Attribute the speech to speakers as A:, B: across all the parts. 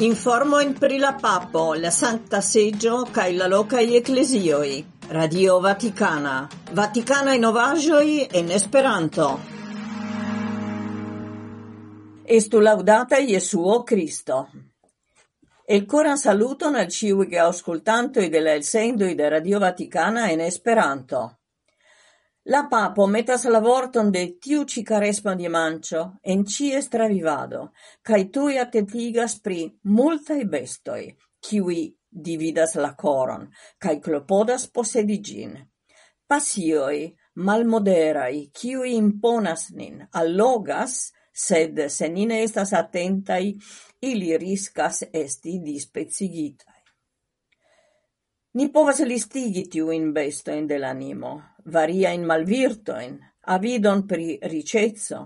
A: Informo in pri la papo, la Sancta Seggio, cae la locai ecclesioi. Radio Vaticana. Vaticana in ovagioi en Esperanto. Estu laudata Iesuo Cristo. El coran saluton al ciui auscultantoi de la elsendoi de Radio Vaticana en Esperanto. La papo metas la vorton de tiu ci ĉi di mancio en ci estravivado, cae tui attentigas pri multaj bestoi, kiuj dividas la coron, cae clopodas posedigin. Passioi, malmoderai, malmoderaj, imponas nin, allogas, sed se nine estas attentai, ili riscas esti dispecigitaj. Ni povas listigi tiujn bestojn de la animo, variajn malvirtojn, avidon pri riĉeco,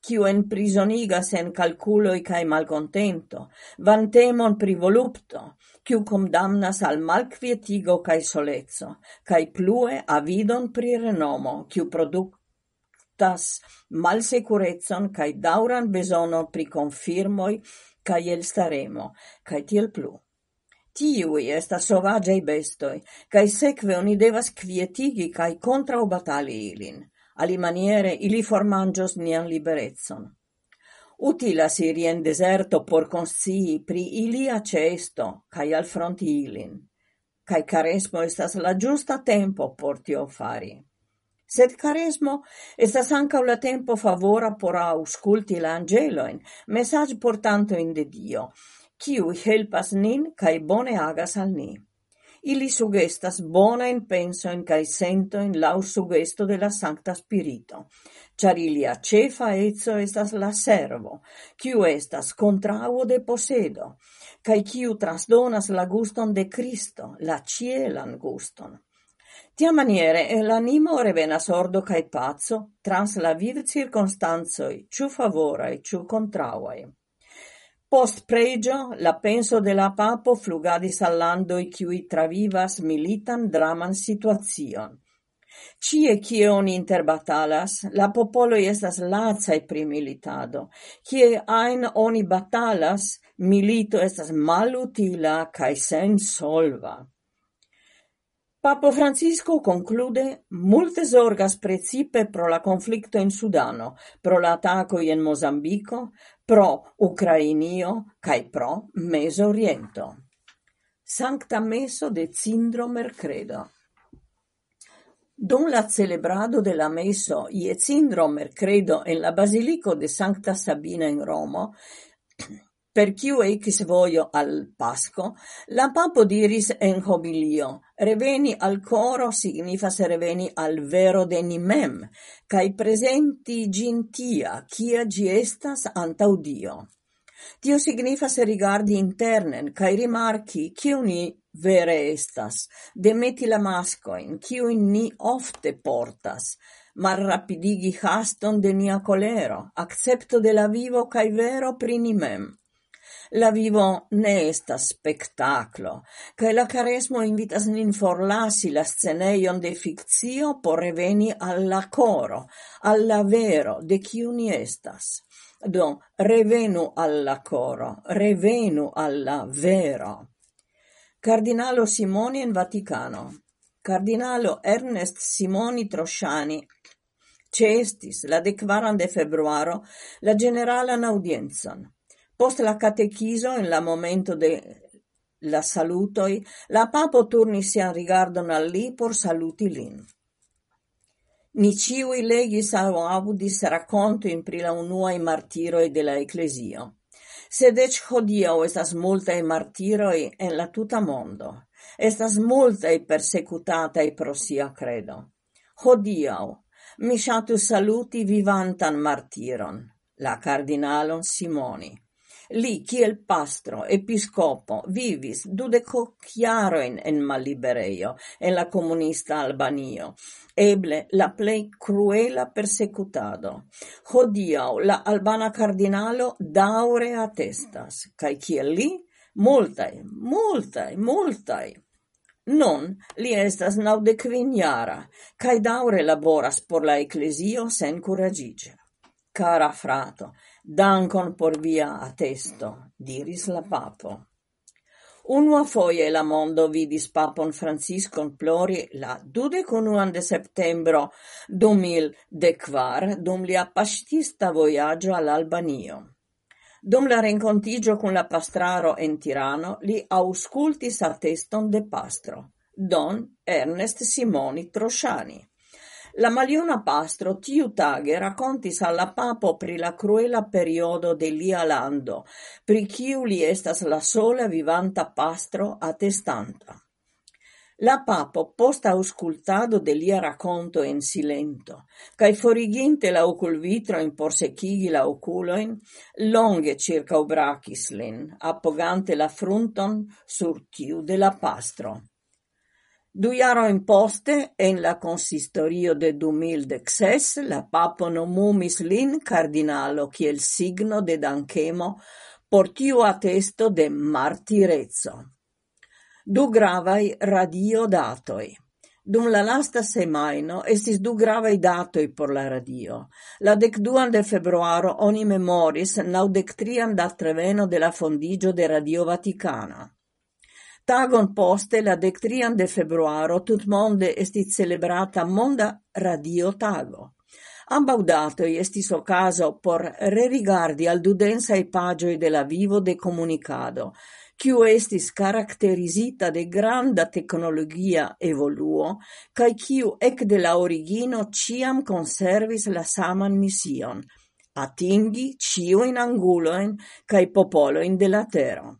A: kiu enprizonigas en kalkuloj kaj malkontento, vantemon pri volupto, kiu kondamnas al malkvietigo kaj soleco, kaj plue avidon pri renomo, kiu produktas malsekurecon kaj daŭran bezono pri konfirmoj kaj elstaremo, kaj tiel plu tiui estas sovaĝaj bestoi, cae seque oni devas kvietigi kaj kontraŭbatali ilin, maniere ili formangios nian liberezzon. Utilas iri en deserto por consii pri ilia cae al fronti ilin, Cae caresmo estas la giusta tempo por tio fari. Sed caresmo estas anca la tempo favora por ausculti l'angeloin, message portanto in de Dio, kiu helpas nin kaj bone agas al ni. Ili sugestas bona in penso in kai sento in lau sugesto de la Sancta Spirito, Char ilia cefa eco estas la servo, kiu estas contrauo de posedo, kai kiu trasdonas la guston de Kristo, la cielan guston. Tia maniere l'animo revenas ordo cae pazzo trans la viv circonstanzoi, ciu favorai, ciu contrauai. Post pregio, la penso de la papo flugadis al landoj cui travivas militan draman situazion. Cie cie oni interbatalas, la popolo estas lacaj pri militado. Cie ajn oni batalas, milito estas malutila cae sen solva. Papo Francisco conclude "Multe zorgas precipe pro la konflikto in Sudano, pro la in en Mozambiko, pro Ukrainio kaj pro Mezoriento". Sankta meso de cindro Mercredo Dum la celebrado della la meso je cindro Mercredo in la baziliko de Sankta Sabina in Roma, per kiu ecis voio al Pasco, la papo diris en homilio: reveni al coro signifas reveni al vero de nimem, cae presenti gintia, cia gi kia estas antau Dio. Tio signifas rigardi internen cae rimarchi, kiu ni vere estas, demeti la mascoin, kiujn ni ofte portas, malrapidigi haston de nia colero, accepto de la vivo cae vero prinimem la vivo ne estas spettacolo, che la caresmo invitas nin forlasi la sceneion de fictio por reveni alla coro, alla vero, de kiu ni estas. Do, revenu alla coro, revenu alla vero. Cardinalo Simoni in Vaticano. Cardinalo Ernest Simoni Trosciani cestis la decvaran de februaro la generalan audiencon. Post la catechiso, en la momento de la salutoi, la papo turnis sian rigardon al li por saluti lin. Ni ciui legis au audis racontoin pri la unuae martiroi de la ecclesio. Sedec hodio estas multae martiroi en la tuta mondo. Estas multae i pro sia credo. Hodio, mi shatu saluti vivantan martiron, la cardinalon Simoni. Li kiel pastro, episcopo vivis dudeco chiaroin en malibereio en la comunista Albanio, eble la plei cruela persecutado. Hodiau la albana cardinalo daure attestas, cae kiel li Multae, multae, multae. Non li estas naŭdekvinjara cae daure laboras por la ecclesio sen curagige. Cara frato, dankon por via attesto, diris la papo. Unua foie la mondo vidis papon Franciscon plori la dudecunuan de septembro 2014 dum lia pastista voyaggio all'Albanio. Dum la rencontigio con la pastraro en Tirano, li auscultis atteston de pastro, Don Ernest Simoni Trosciani. La maliona pastro tiu tage racontis alla papo pri la cruela periodo de lia lando, pri ciu li estas la sola vivanta pastro attestanta. La papo, post auscultado de lia racconto en silento, cae foriginte la ocul vitro in secigi la oculoin, longe circa ubracis lin, appogante la frunton sur tiu de la pastro. Du jarojn poste, en la consistorio de du mil dek ses, la papo nomumis lin cardinalo kiel signo de dankemo por tiu atesto de martirezzo. Du gravai radio datoi. Dum la lasta semaino estis du gravai datoi por la radio. La dekduan de februaro oni memoris naudectrian datreveno de la fondigio de Radio Vaticana. Tagon poste, la dectrian de februaro, tutmonde estit celebrata Monda Radio Tago. Ambaŭ datoj estis ocaso por rerigardi al dudensaj pagioi de la vivo de comunicado, quiu estis caracterisita de granda tecnologia evoluo cae quiu ec ekde la origino ciam conservis la saman mission, – atingi ĉiujn anguloin cae popoloin de la terra.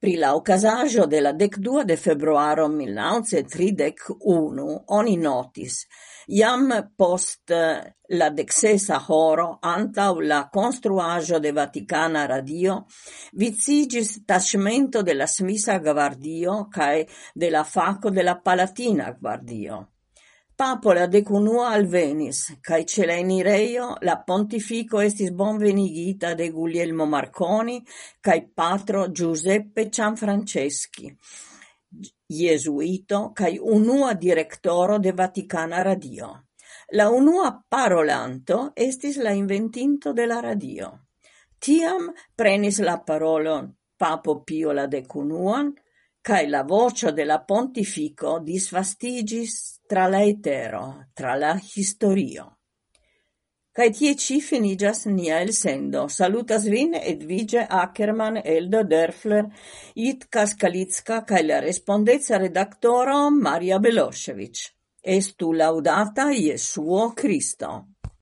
A: Pri la ocasaggio de la decdua de februaro 1931 oni notis, jam post eh, la dexesa horo antau la construaggio de Vaticana Radio vizigis tascimento de la Smisa Gvardio cae de la faco de la Palatina Gvardio. Papola decunua alvenis, cae ĉe la enirejo la pontifico estis bonvenigita de Guglielmo Marconi cae patro Giuseppe Cianfranceschi, jesuito cae unua directoro de Vaticana Radio. La unua parolanto estis la inventinto de la radio. Tiam prenis la parolon Papo Pio la decunuan, cae la vocio de la pontifico disvastigis tra la etero, tra la historio. Cae tie ci finigas nia elsendo. Salutas vin Edvige Ackermann, Eldo Derfler, Itka Skalicka cae la respondezza redaktoro Maria Belosevic. Estu laudata Iesuo Cristo.